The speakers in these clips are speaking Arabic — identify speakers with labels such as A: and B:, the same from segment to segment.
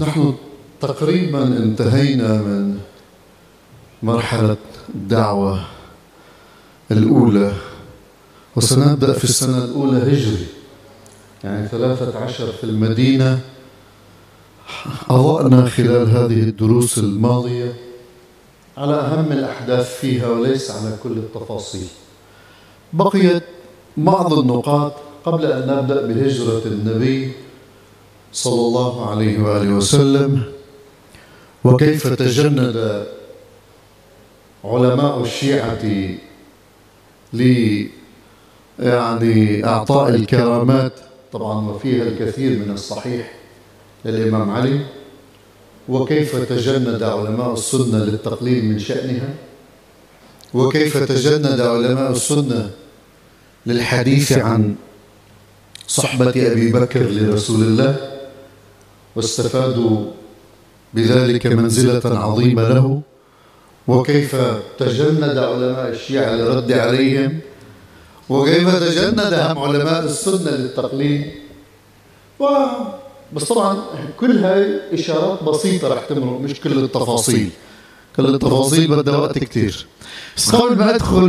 A: نحن تقريبا انتهينا من مرحلة الدعوة الأولى وسنبدأ في السنة الأولى هجري. يعني ثلاثة عشر في المدينة أضأنا خلال هذه الدروس الماضية على أهم الأحداث فيها وليس على كل التفاصيل. بقيت بعض النقاط قبل أن نبدأ بهجرة النبي صلى الله عليه وآله وسلم. وكيف تجند علماء الشيعة ل يعني أعطاء الكرامات؟ طبعا وفيها الكثير من الصحيح للإمام علي. وكيف تجند علماء السنة للتقليل من شأنها؟ وكيف تجند علماء السنة للحديث عن صحبة أبي بكر لرسول الله؟ واستفادوا بذلك منزلة عظيمة له. وكيف تجند علماء الشيعة للرد عليهم؟ وكيف تجند هم علماء السنة للتقليد؟ بس طبعا كل هاي إشارات بسيطة رح تمرق مش كل التفاصيل. كل التفاصيل بدها وقت كتير. بس قبل ما أدخل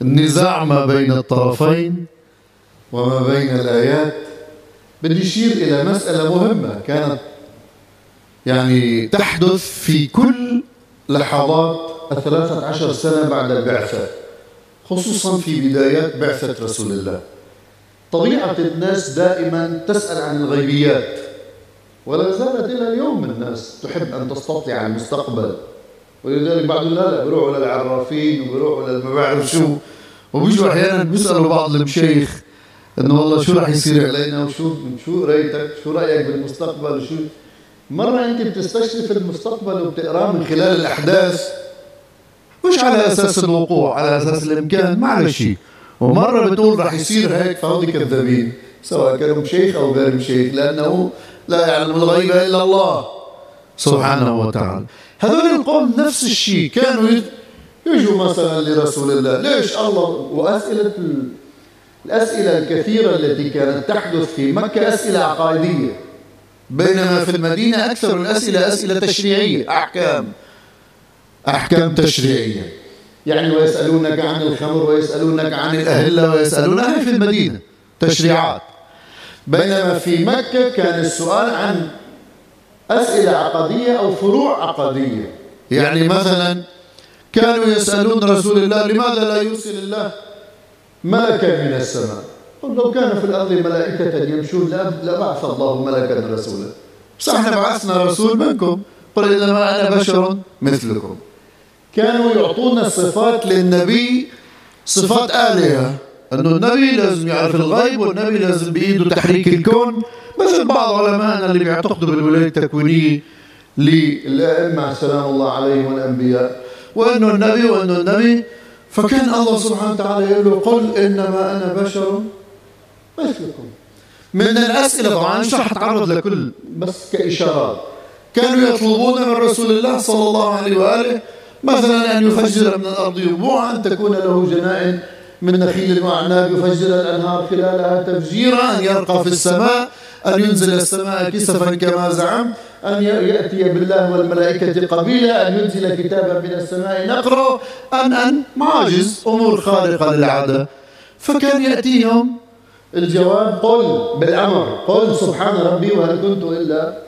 A: بالنزاع ما بين الطرفين وما بين الآيات بدي أشير إلى مسألة مهمة كانت يعني تحدث في كل لحظات الثلاثة عشر سنة بعد البعثة خصوصا في بدايات بعثة رسول الله. طبيعة الناس دائما تسأل عن الغيبيات ولا زالت إلى اليوم الناس تحب أن تستطلع المستقبل. ولذلك بعض لا لا بيروحوا للعرافين وبيروحوا للما بعرف شو؟ وبيجوا أحيانا بيسألوا بعض المشايخ إنه والله شو راح يصير علينا وشو شو قرايتك شو رأيك بالمستقبل؟ وشو مرة أنت بتستشرف المستقبل وبتقرأه من خلال الأحداث. مش على أساس الوقوع على أساس الإمكان ما على شيء. ومرة بتقول راح يصير هيك فهودي كذابين. سواء كانوا مشيخ أو غير مشيخ لأنه لا يعلم الغيب إلا الله سبحانه وتعالى. هذول القوم نفس الشيء كانوا يجوا مثلا لرسول الله ليش الله وأسئلة الأسئلة الكثيرة التي كانت تحدث في مكة أسئلة عقائدية. بينما في المدينة أكثر الأسئلة أسئلة تشريعية. أحكام. أحكام تشريعية. يعني ويسألونك عن الخمر ويسألونك عن الأهلة ويسألونك في المدينة. تشريعات. بينما في مكة كان السؤال عن أسئلة عقدية أو فروع عقدية. يعني مثلا كانوا يسألون رسول الله لماذا لا يرسل الله ملكا من السماء. قل لو كان في الأرض ملائكة يمشون لبعث الله ملكا رسولا. بس إحنا بعثنا رسول منكم. قل إنما أنا بشر مثلكم. كانوا يعطون الصفات للنبي صفات آلهة. أنه النبي لازم يعرف الغيب والنبي لازم بإيده تحريك الكون. مثل بعض علمائنا اللي بيعتقدوا بالولاية التكوينية للأئمة سلام الله عليهم والأنبياء. وأنه النبي وأنه النبي فكأن الله سبحانه وتعالى يقول له قل إنما أنا بشر مثلكم. من الأسئلة طبعا مش رح أتعرض لكل بس كاشارات كانوا يطلبون من رسول الله صلى الله عليه وآله مثلا أن يفجر من الأرض ينبوعا تكون له جنائن من نخيل واعناب يفجر الأنهار خلالها تفجيرا أن يرقى في السماء. أن ينزل السماء كسفا كما زعم أن يأتي بالله والملائكة قبيلة أن ينزل كتابا من السماء نقرأ أن أن معاجز أمور خارقة للعادة. فكان يأتيهم. الجواب قل بالأمر قل سبحان ربي وهل كنت إلا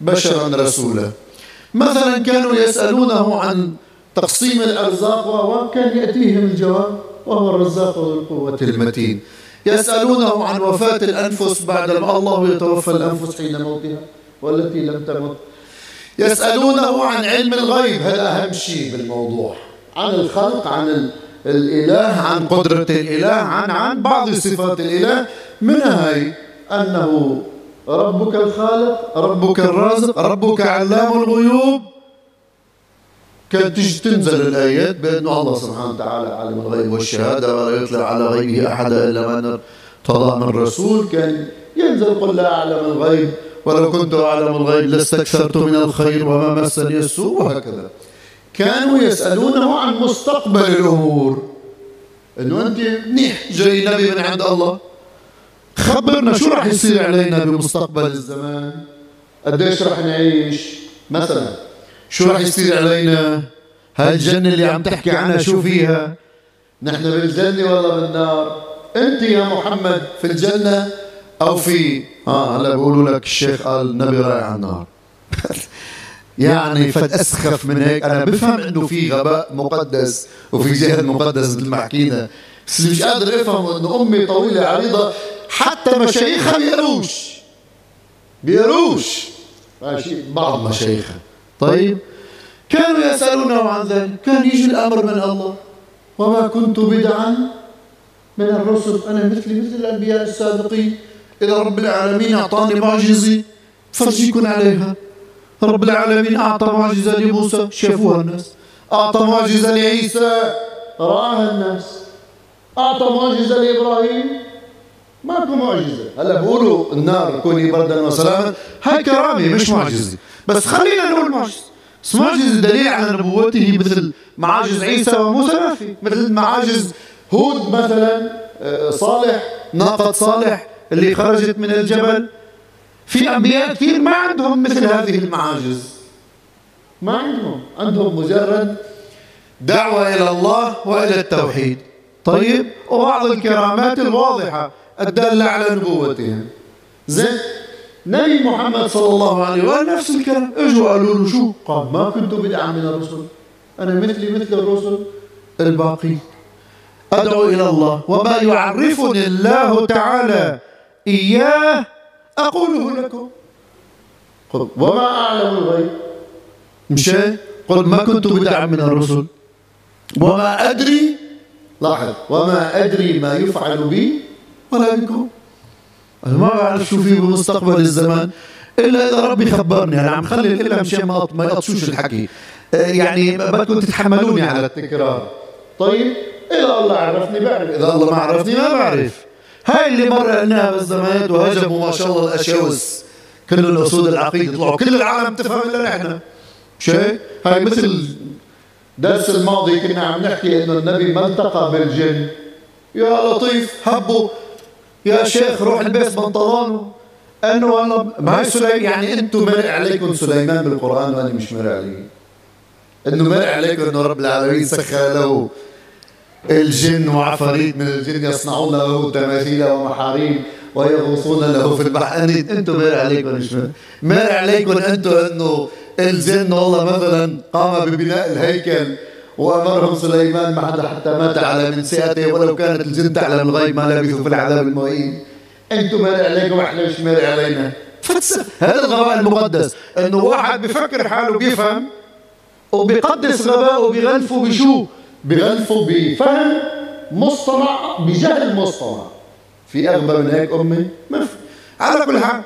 A: بشرا رسولا. مثلا كانوا يسألونه عن تقسيم الأرزاق وكان يأتيهم الجواب وهو الرزاق ذو القوة المتين. يسألونه عن وفاة الأنفس بعد ما الله يتوفى الأنفس حين موتها والتي لم تمت. يسألونه عن علم الغيب هذا أهم شيء بالموضوع. عن الخلق عن الإله عن قدرة الإله عن عن بعض صفات الإله. منها هي أنه ربك الخالق ربك الرازق ربك علام الغيوب. كانت تجي تنزل الآيات بأنه الله سبحانه وتعالى عالم الغيب والشهادة ولا يطلع على غيبه أحد إلا من ارتضى من رسول. كان ينزل قل لا أعلم الغيب ولو كنت أعلم الغيب لاستكثرت من الخير وما مسني السوء وهكذا. كانوا يسألونه عن مستقبل الأمور. أنه أنت منيح جاي نبي من عند الله. خبرنا شو راح يصير علينا بمستقبل الزمان؟ قديش رح نعيش؟ مثلا شو رح يصير علينا؟ هاي الجنة اللي عم تحكي عنها شو فيها؟ نحن بالجنة ولا بالنار؟ أنت يا محمد في الجنة أو في آه هلا بيقولوا لك الشيخ قال النبي رايح على النار. يعني فد أسخف من هيك أنا بفهم إنه في غباء مقدس وفي جهل مقدس مثل ما حكينا. بس مش قادر افهم إنه أمي طويلة عريضة حتى مشايخها بيقروش. بيقروش. بعض مشايخها. طيب. كانوا يسألونه عن ذلك. كان يجي الأمر من الله. وما كنت بدعا من الرسل. أنا مثلي مثل الأنبياء السابقين. اذا رب العالمين أعطاني معجزه فرجيكم عليها. رب العالمين أعطى معجزة لموسى. شافوها الناس. أعطى معجزة لعيسى. رآها الناس. أعطى معجزة لإبراهيم. ماكو معجزة. هلا بقولوا النار كوني بردا وسلاما هاي كرامة مش معجزة. بس خلينا نقول معجزة. بس معجزة دليل على نبوته مثل معاجز عيسى وموسى ما في مثل معاجز هود مثلا آه، صالح ناقة صالح اللي خرجت من الجبل. في أنبياء كثير ما عندهم مثل هذه المعاجز. ما عندهم. عندهم مجرد دعوة إلى الله وإلى التوحيد. طيب وبعض الكرامات الواضحة. الدالة على نبوتهم زين نبي محمد صلى الله عليه وسلم نفس الكلام. اجوا قالوا له شو؟ قال ما كنت بدعا من الرسل. أنا مثلي مثل الرسل. الباقي أدعو إلى الله وما يعرفني الله تعالى. إياه أقوله لكم. قل وما أعلم الغيب. مشي. قل ما كنت بدعا من الرسل. وما أدري. لاحظ وما أدري ما يفعل بي ولا بكم أنا ما بعرف شو في بمستقبل الزمان إلا إذا ربي خبرني. أنا عم خلي الإله مشان ما ما يقطشوش الحكي. آه، يعني بدكم تتحملوني على التكرار. طيب؟ إذا الله عرفني بعرف. إذا الله ما عرفني ما بعرف. هاي اللي مر قلناها بالزمانات وهجموا ما شاء الله الاشاوس كل الاصول العقيده طلعوا كل العالم تفهم إلا نحن. شيء هاي مثل درس الماضي كنا عم نحكي إنه النبي ما التقى بالجن. يا لطيف هبوا. يا شيخ روح البس بنطلونه. أنه والله ما سليمان يعني أنتم مرق عليكم سليمان بالقرآن وأنا مش مرق علي أنه مرق عليكم إنه رب العالمين سخر له الجن وعفاريت من الجن يصنعون له تماثيل ومحاريب ويغوصون له في البحر. أنتم مر عليكم مش مر عليكم أنتم أنه الجن والله مثلا قام ببناء الهيكل. وأمرهم سليمان ما حدا حتى مات على من سيئته ولو كانت الجن تعلم الغيب ما لبثوا في العذاب المهين. أنتم مر عليكم إحنا مش مر علينا. هذا الغباء المقدس إنه واحد بفكر حاله بيفهم وبيقدس غباءه وبيغلفه بشو؟ بغلفوا بفهم مصطنع بجهل مصطنع. في أغبى من هيك أمي؟ ما في. على كل حال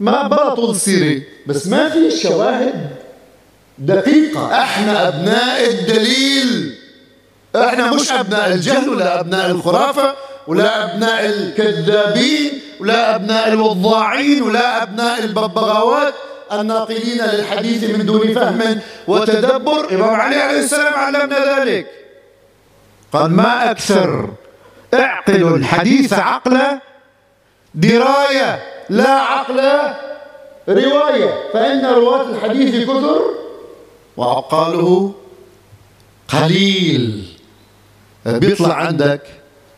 A: ما بلا طول سيرة بس ما في شواهد دقيقة إحنا أبناء الدليل. إحنا مش أبناء الجهل ولا أبناء الخرافة ولا أبناء الكذابين ولا أبناء الوضاعين ولا أبناء الببغاوات الناقلين للحديث من دون فهم وتدبر. إمام علي عليه السلام علمنا ذلك. قال ما أكثر اعقلوا الحديث عقلا. دراية لا عقل رواية. فإن رواة الحديث كثر. وعقاله قليل. بيطلع عندك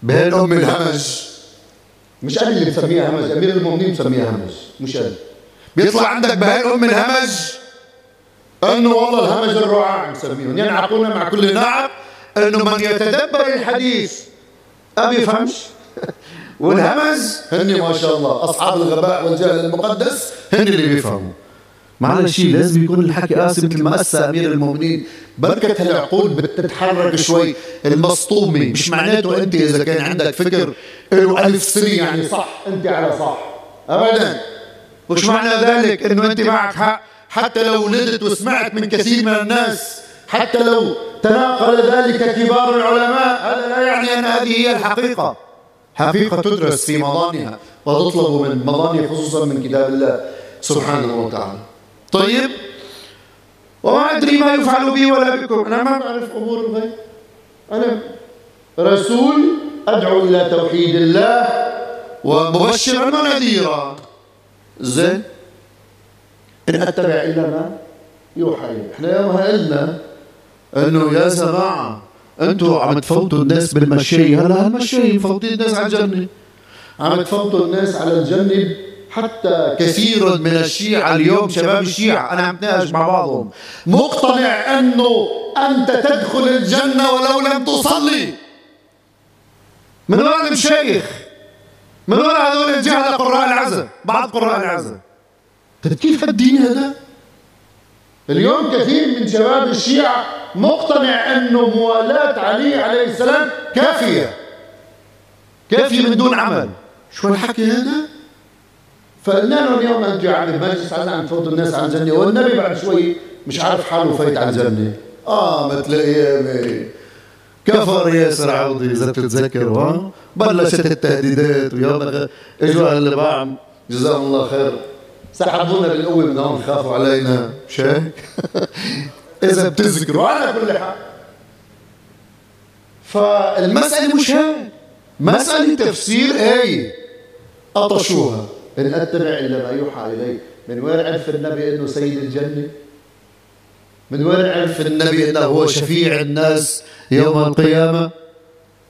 A: بين أم الهمج. مش أنا اللي بسميها همج أمير المؤمنين بسميها همج مش أنا بيطلع عندك بهاي ام الهمج. إنه والله الهمج الرعاع مسميهم ينعقون مع كل نعق إنه من يتدبر الحديث. ما بيفهمش والهمج هن ما شاء الله أصحاب الغباء والجهل المقدس هن اللي بيفهموا. معلش شيء لازم يكون الحكي قاسي مثل ما أسى أمير المؤمنين. بركة العقول بتتحرك شوي. المسطومة مش معناته أنت إذا كان عندك فكر له ألف سنة يعني صح أنت على صح. ابدا. وش معنى ذلك إنه أنت معك حق. حتى لو ولدت وسمعت من كثير من الناس حتى لو تناقل ذلك كبار العلماء هذا لا يعني أن هذه هي الحقيقة. حقيقة تدرس في مضانها وتطلب من مضانها خصوصا من كتاب الله سبحانه وتعالى. طيب. وما أدري ما يفعل بي ولا بكم. أنا ما بعرف أمور الغيب. أنا رسول أدعو إلى توحيد الله ومبشرا ونذيرا. زين. إن أتبع إلا ما يوحى إحنا يومها قلنا إنه يا جماعة أنتوا عم تفوتوا الناس بالمشي. هلا هالمشي مفوتين الناس على الجنة. عم تفوتوا الناس على الجنة حتى كثير من الشيعة اليوم شباب الشيعة أنا عم تناقش مع بعضهم. مقتنع أنه أنت تدخل الجنة ولو لم تصلي. من وين المشايخ من وين هذول الجهلة قراء العزة بعض قراء العزة طيب كيف هالدين هذا؟ اليوم كثير من شباب الشيعة مقتنع أنه موالاة علي عليه السلام كافية. كافية من دون عمل. شو الحكي هذا؟ فقلنا لهم اليوم يا عم المجلس عم تفوتوا الناس على الجنه والنبي بعد شوي مش عارف حاله فايت على الجنه آه مثل ايامي كفر ياسر عوضي اذا بتتذكروا بلشت التهديدات. ويلا اجوا اللي بعم جزاهم الله خير. سحبونا بالقوة من هون خافوا علينا. مش هيك؟ إذا بتذكروا على كل حال. فالمسألة مش هيك. مسألة تفسير آية أطشوها. إن أتبع إلا ما يوحى إلي من وين عرف النبي إنه سيد الجنة؟ من وين عرف النبي إنه هو شفيع الناس يوم القيامة؟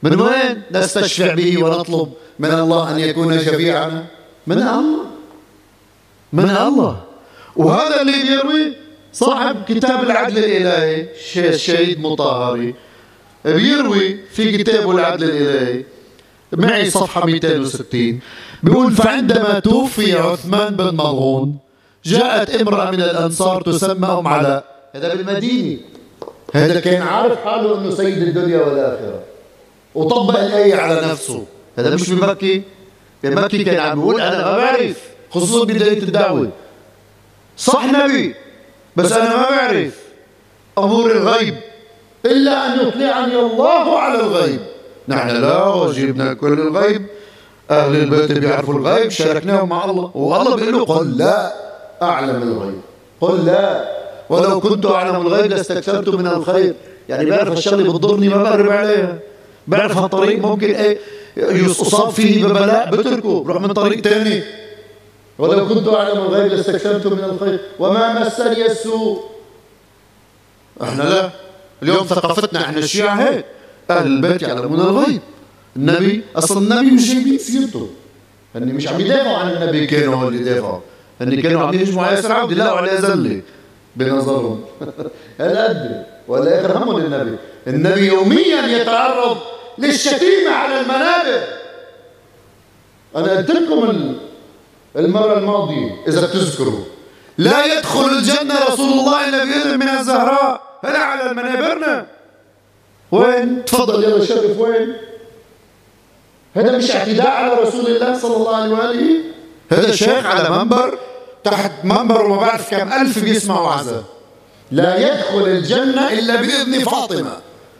A: من وين نستشفع به ونطلب من الله أن يكون شفيعنا من الله. من الله. وهذا اللي بيروي صاحب كتاب العدل الإلهي الشهيد مطهري. بيروي في كتابه العدل الإلهي. معي صفحة 260 بيقول فعندما توفي عثمان بن مضغون جاءت امرأة من الأنصار تسمى ام علاء هذا بالمدينة. هذا كان عارف حاله إنه سيد الدنيا والآخرة. وطبق الآية على نفسه. هذا مش بمكي بمكي كان عم بيقول أنا ما بعرف خصوصا بداية الدعوة. صح نبي بس أنا ما بعرف. أمور الغيب. إلا أن يطلعني الله على الغيب. نحن لا وجبنا كل الغيب. أهل البيت بيعرفوا الغيب شاركناهم مع الله والله بيقول له قل لا أعلم الغيب. قل لا. ولو كنت أعلم الغيب لاستكثرت من الخير. يعني بعرف الشغله بتضرني ما بقرب عليها. بعرف هالطريق ممكن إيه يصاب فيه ببلاء بتركه بروح من طريق ثاني ولو كنت أعلم الغيب لاستكثرت من الخير. وما مسني السوء. إحنا لا. اليوم ثقافتنا إحنا الشيعة هيك. أهل البيت يعلمون الغيب. النبي أصلا النبي مش جايبين سيرته. هني مش عم يدافعوا عن النبي كانوا اللي يدافعوا. هني كانوا عم يهجموا على ياسر عبد الله وعلى زلة بنظرهم. هالقد ولا آخر همهم النبي النبي يوميا يتعرض للشتيمة على المنابر. أنا قلت لكم المرة الماضية إذا بتذكروا. لا يدخل الجنة رسول الله إلا بإذن من الزهراء. هلا على منابرنا وين؟ تفضل يلا شرف وين؟ هذا مش اعتداء على رسول الله صلى الله عليه وآله. هذا شيخ على منبر تحت منبر وما بعرف كم ألف بيسمعوا عزاء لا يدخل الجنة إلا بإذن فاطمة.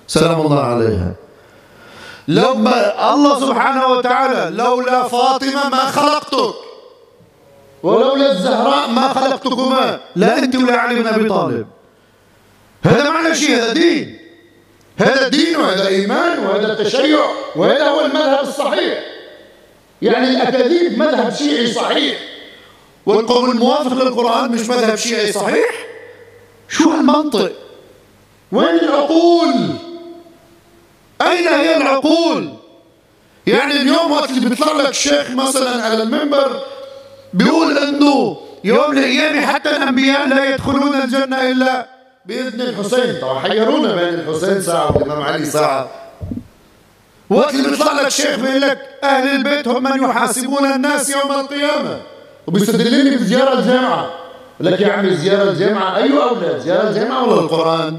A: سلام الله عليها. لما الله سبحانه وتعالى لولا فاطمة ما خلقتك. ولولا الزهراء ما خلقتكما. لا أنت ولا علي بن أبي طالب. هذا معنى شيء هذا دين. هذا دين وهذا إيمان وهذا تشيع وهذا هو المذهب الصحيح. يعني الأكاذيب مذهب شيعي صحيح. والقول الموافق للقرآن مش مذهب شيعي صحيح؟ شو هالمنطق؟ وين العقول؟ أين هي العقول؟ يعني اليوم وقت اللي بيطلع لك شيخ مثلا على المنبر بيقول إنه يوم الأيام حتى الأنبياء لا يدخلون الجنة إلا بإذن الحسين. طبعا حيرونا بين الحسين ساعة والامام علي ساعة. وقت اللي بيطلع لك شيخ بيقول لك أهل البيت هم من يحاسبون الناس يوم القيامة. وبيستدلني بزيارة الجامعة. لك يا عمي زيارة الجامعة. أيوة أولاد زيارة الجامعة ولا القرآن؟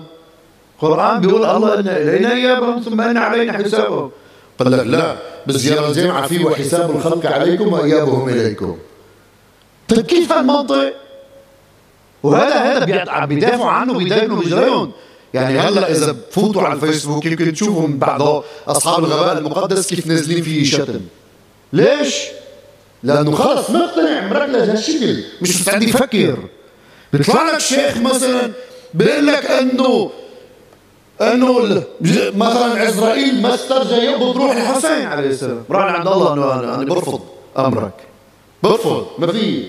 A: القرآن بيقول الله إن إلينا إيابهم ثم إن علينا حسابهم. قال لك لا بزيارة الجامعة فيه وحساب الخلق عليكم وإيابهم إليكم. طيب كيف هالمنطق وهذا هذا عم بيدافعوا عنه بيدافعوا بجريهم يعني هلا إذا بفوتوا على الفيسبوك يمكن تشوفوا من بعض أصحاب الغباء المقدس كيف نازلين فيه شتم. ليش؟ لأنه خلص مقتنع مركز هالشكل مش مستعد يفكر. بيطلع لك شيخ مثلا بيقول لك انه أنه مثلا عزرائيل ما استرجى يقبض روح الحسين عليه السلام. راح عند الله أنه أنا برفض أمرك. برفض ما في.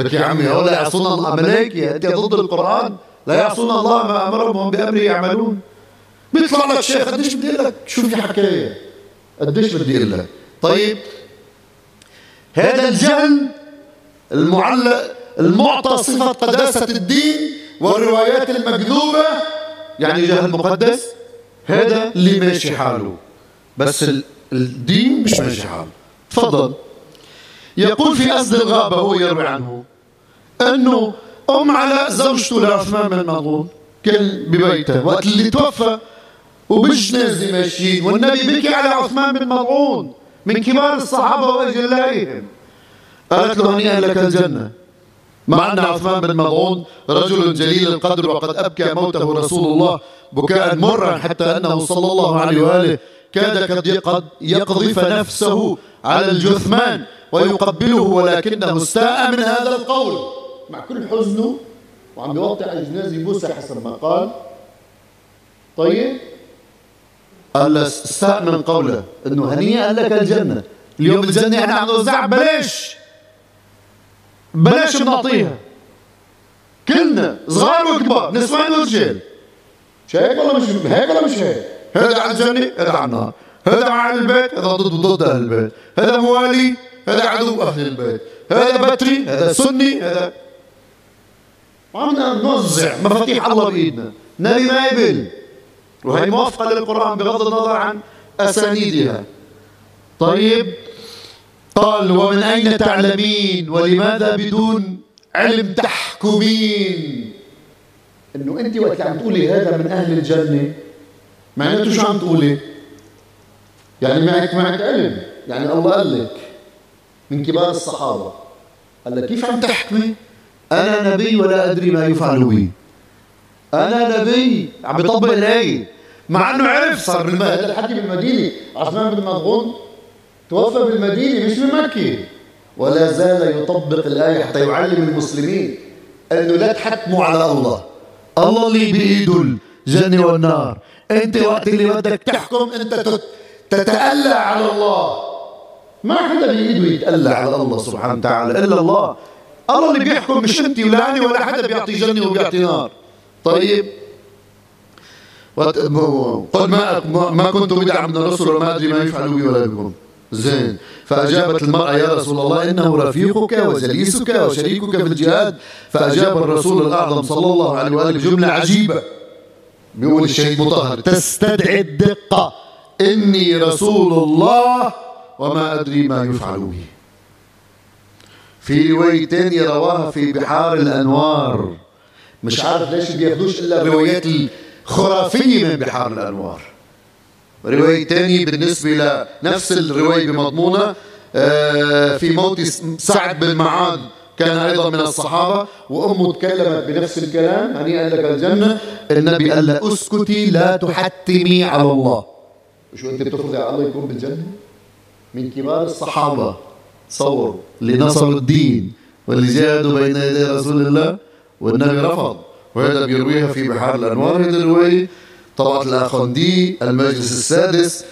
A: لك يا عمي هؤلاء يعصون الله ملائكة أنت ضد القرآن. لا يعصون الله ما أمرهم وهم بأمره يعملون. بيطلع لك شيخ قديش بدي أقول لك؟ شو في حكاية. قديش بدي أقول لك؟ طيب هذا الجهل المعلق المعطى صفة قداسة الدين والروايات المكذوبة يعني جهل مقدس هذا اللي ماشي حاله. بس الدين مش ماشي حاله. تفضل. يقول في أسد الغابة هو يروي عنه أنه أم علاء زوجته لعثمان بن مظعون كان ببيته وقت اللي توفى وبالجنازة ماشيين والنبي بكي على عثمان بن مظعون من كبار الصحابة وأجلائهم قالت له هنيئا لك الجنة. مع أن عثمان بن مظعون رجل جليل القدر وقد أبكى موته رسول الله بكاء مرا حتى أنه صلى الله عليه وآله كاد قد يقذف نفسه على الجثمان. ويقبله ولكنه استاء من هذا القول. مع كل حزنه وعم بيوطي على الجنازة يبوسها حسب ما قال. طيب؟ قال استاء من قوله إنه هنيئا لك الجنة. اليوم الجنة إحنا عم نوزعها بلاش! بلاش بنعطيها كلنا صغار وكبار نسوان ورجال مش هيك ولا مش هيك ولا مش هيك؟ هذا على الجنة هذا على النار. هذا على البيت هذا ضد ضد أهل البيت. هذا موالي هذا عدو أهل البيت. هذا بتري هذا سني هذا وعمنا نوزع مفاتيح الله بإيدنا. نبي ما يبل وهي موافقة للقرآن بغض النظر عن أسانيدها. طيب قال ومن أين تعلمين؟ ولماذا بدون علم تحكمين؟ إنه أنت وقت عم تقولي هذا من أهل الجنة معناته شو عم تقولي؟ يعني معك معك علم. يعني الله قال لك من كبار الصحابة. قال لك كيف عم تحكمي؟ أنا نبي ولا أدري ما يفعل بي. أنا نبي. عم بيطبق الآية مع أنه عرف صار بالم... هذا الحكي بالمدينة. عثمان بن مضغون توفى بالمدينة مش بمكة ولا زال يطبق الآية حتى يعلم المسلمين أنه لا تحكموا على الله. الله اللي بإيده الجنة والنار. أنت وقت اللي بدك تحكم أنت تتألى على الله. ما حدا بإيده يتألى على الله سبحانه وتعالى إلا الله. الله اللي بيحكم مش أنت ولا أنا ولا حدا بيعطي جنة وبيعطي نار. طيب. قل ما ما كنت بدعا من الرسل وما أدري ما يفعل بي ولا بكم. زين. فأجابت المرأة يا رسول الله إنه رفيقك وجليسك وشريكك في الجهاد. فأجاب الرسول الأعظم صلى الله عليه وآله بجملة عجيبة. بيقول الشهيد مطهر تستدعي الدقة. إني رسول الله وما أدري ما يفعل به في رواية تانية رواها في بحار الأنوار. مش عارف ليش بياخدوش إلا الروايات الخرافية من بحار الأنوار. رواية تانية بالنسبة لنفس الرواية بمضمونة آه، في موت سعد بن معاذ كان أيضا من الصحابة وأمه تكلمت بنفس الكلام هنيئا لك الجنة النبي قال لها أسكتي لا تحتمي على الله. شو أنت بتفرضي على الله يكون بالجنة؟ من كبار الصحابة. تصوروا اللي نصروا الدين واللي جاهدوا بين يدي رسول الله والنبي رفض. وهذا بيرويها في بحار الأنوار هذه الرواية طبعة الأخندي المجلس السادس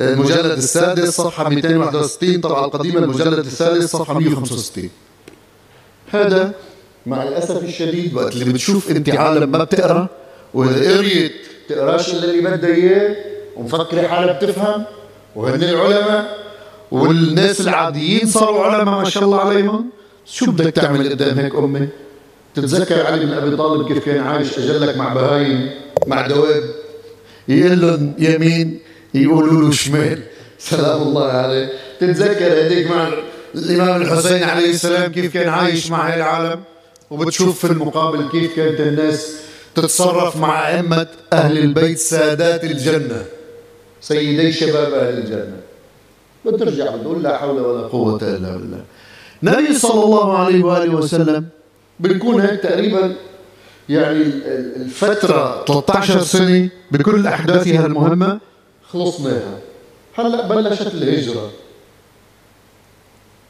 A: المجلد السادس صفحة 261 طبعة القديمة المجلد السادس صفحة 165 هذا مع الأسف الشديد وقت اللي بتشوف أنت عالم ما بتقرأ وإذا قريت تقراش اللي بدها إياه ومفكرة حالها بتفهم. وهن العلماء والناس العاديين صاروا علماء ما شاء الله عليهم. شو بدك تعمل قدام هيك امي تتذكر علي بن أبي طالب كيف كان عايش أجلك مع بهايم مع دواب؟ يقول لهم يمين يقولوا له شمال. سلام الله عليه. تتذكر هذيك مع الإمام الحسين عليه السلام كيف كان عايش مع العالم؟ وبتشوف في المقابل كيف كانت الناس تتصرف مع أئمة أهل البيت سادات الجنة. سيدي شباب أهل الجنة. بترجع بتقول لا حول ولا قوة إلا بالله. النبي صلى الله عليه وآله وسلم بنكون هيك تقريبا يعني الفترة 13 سنة بكل أحداثها المهمة خلصناها. هلأ بلشت الهجرة.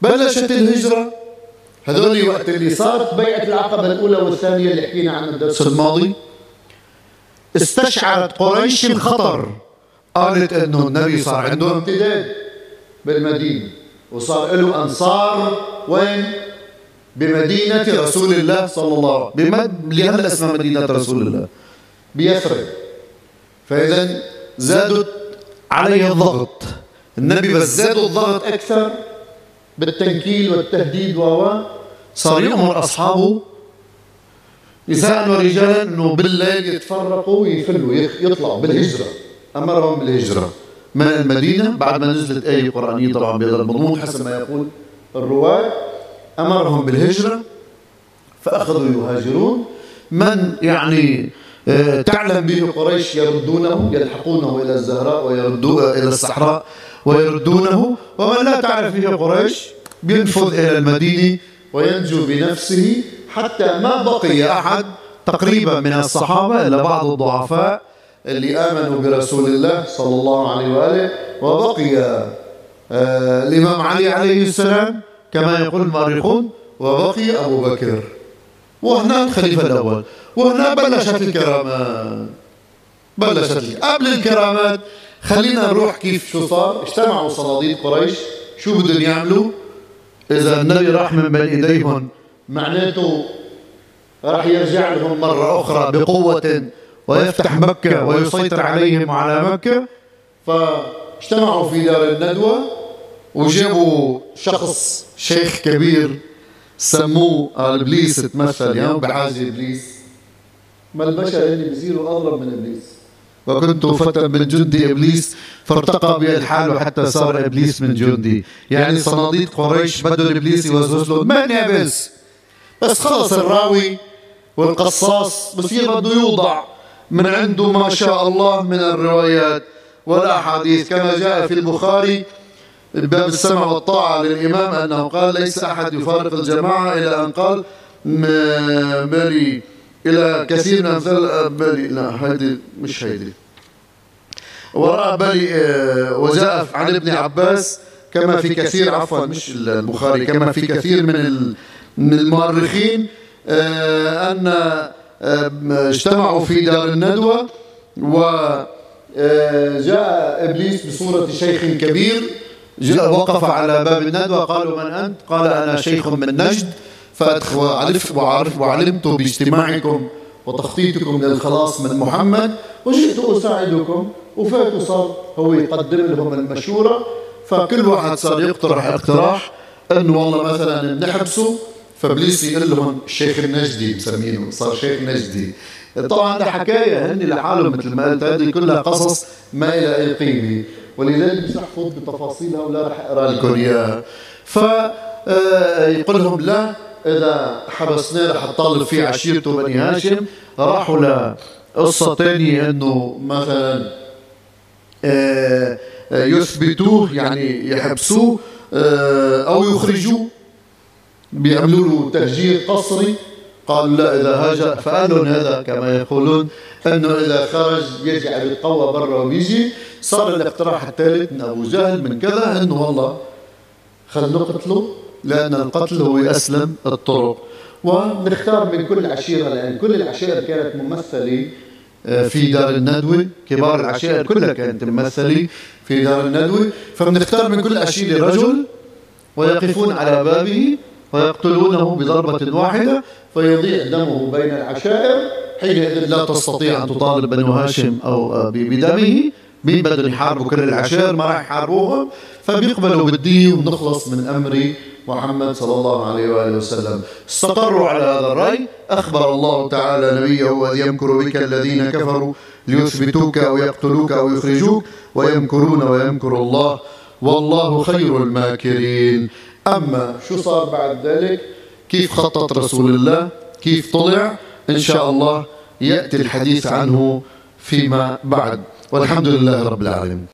A: بلشت الهجرة. هذول وقت اللي صارت بيعة العقبة الأولى والثانية اللي حكينا عن الدرس الماضي استشعرت قريش الخطر قالت إنه النبي صار عنده امتداد. بالمدينة. وصار له أنصار وين؟ بمدينة رسول الله صلى الله عليه وسلم. لهلا اسمها مدينة رسول الله. بيثرب فإذا زادوا عليه الضغط. النبي بس زادوا الضغط أكثر بالتنكيل والتهديد و صار يأمر أصحابه نساء ورجالا إنه بالليل يتفرقوا ويفلوا يطلعوا بالهجرة. أمرهم بالهجرة. من المدينة بعد ما نزلت آية قرآنية طبعا بهذا المضمون حسب ما يقول الرواة أمرهم بالهجرة فأخذوا يهاجرون. من يعني آه، تعلم به قريش يردونه يلحقونه إلى الزهراء ويردوه إلى الصحراء ويردونه. ومن لا تعرف به قريش بينفذ إلى المدينة وينجو بنفسه حتى ما بقي أحد تقريبا من الصحابة إلا بعض الضعفاء. اللي آمنوا برسول الله صلى الله عليه وآله وبقي آه الإمام علي عليه السلام كما يقول المؤرخون وبقي أبو بكر. وهنا الخليفة الأول وهنا بلشت الكرامات بلشت قبل الكرامات خلينا نروح كيف شو صار. اجتمعوا صناديد قريش. شو بدهم يعملوا؟ إذا النبي راح من بين إيديهم معناته راح يرجع لهم مرة أخرى بقوة ويفتح مكة ويسيطر عليهم وعلى مكة. فاجتمعوا في دار الندوة وجابوا شخص شيخ كبير سموه إبليس تمثل يعني بحاجه إبليس. ما البشر اللي بيصيروا اضرب من إبليس. وكنت فتى من جندي إبليس فارتقى بي الحال حتى صار إبليس من جندي. يعني صناديد قريش بدهم إبليس يوزوز له من بس خلص الراوي والقصاص بصير بده يوضع. من عنده ما شاء الله من الروايات. والأحاديث كما جاء في البخاري باب السمع والطاعة للإمام أنه قال ليس أحد يفارق الجماعة إلى أن قال مالي إلى كثير من أمثال بالي لا هيدي مش هيدي وراء بالي آه، وجاء عن ابن عباس كما في كثير عفوا مش البخاري كما في كثير من من المؤرخين آه، أن اجتمعوا في دار الندوة وجاء آه، إبليس بصورة شيخ كبير جاء وقف على باب الندوة قالوا من أنت؟ قال أنا شيخ من نجد وعلمت باجتماعكم وتخطيطكم للخلاص من محمد وجئت أساعدكم وفات صار هو يقدم لهم المشورة فكل واحد صار يقترح اقتراح انه والله مثلا نحبسه فابليس يقول لهم الشيخ النجدي مسمينه صار شيخ نجدي. طبعا ده حكاية هن لحالهم مثل ما قلت هذه كلها قصص ما أي قيمة. ولذلك مش رح فوت بتفاصيلها ولا رح أقرأ لكم إياها. ف آه، يقول لهم لا إذا حبسناه رح تطالب فيه عشيرته بني هاشم. راحوا لقصه ثانية إنه مثلا آه، يثبتوه يعني يحبسوه آه، أو يخرجوه. بيعملوا له تهجير قصري. قالوا لا إذا هاجر فقالوا هذا كما يقولون. أنه إذا خرج يرجع بالقوة برا وبيجي صار الاقتراح الثالث من أبو جهل من كذا أنه والله خلنا نقتله لأن القتل هو أسلم الطرق. ونختار من كل عشيرة لأن كل العشائر كانت ممثلة آه، في دار الندوة. كبار العشائر كلها كانت ممثلة في دار الندوة. فبنختار من كل عشيرة رجل ويقفون على بابه. فيقتلونه بضربة واحدة فيضيع دمه بين العشائر حينئذ لا تستطيع أن تطالب بنو هاشم أو بدمه. مين بدهم يحاربوا كل العشائر ما راح يحاربوهم. فبيقبلوا بالدية ونخلص من أمر محمد صلى الله عليه وآله وسلم. استقروا على هذا الرأي. أخبر الله تعالى نبيه وإذ يمكر بك الذين كفروا ليثبتوك أو يقتلوك أو يخرجوك ويمكرون ويمكر الله. والله خير الماكرين. أما شو صار بعد ذلك؟ كيف خطط رسول الله؟ كيف طلع؟ إن شاء الله يأتي الحديث عنه فيما بعد. والحمد لله رب العالمين.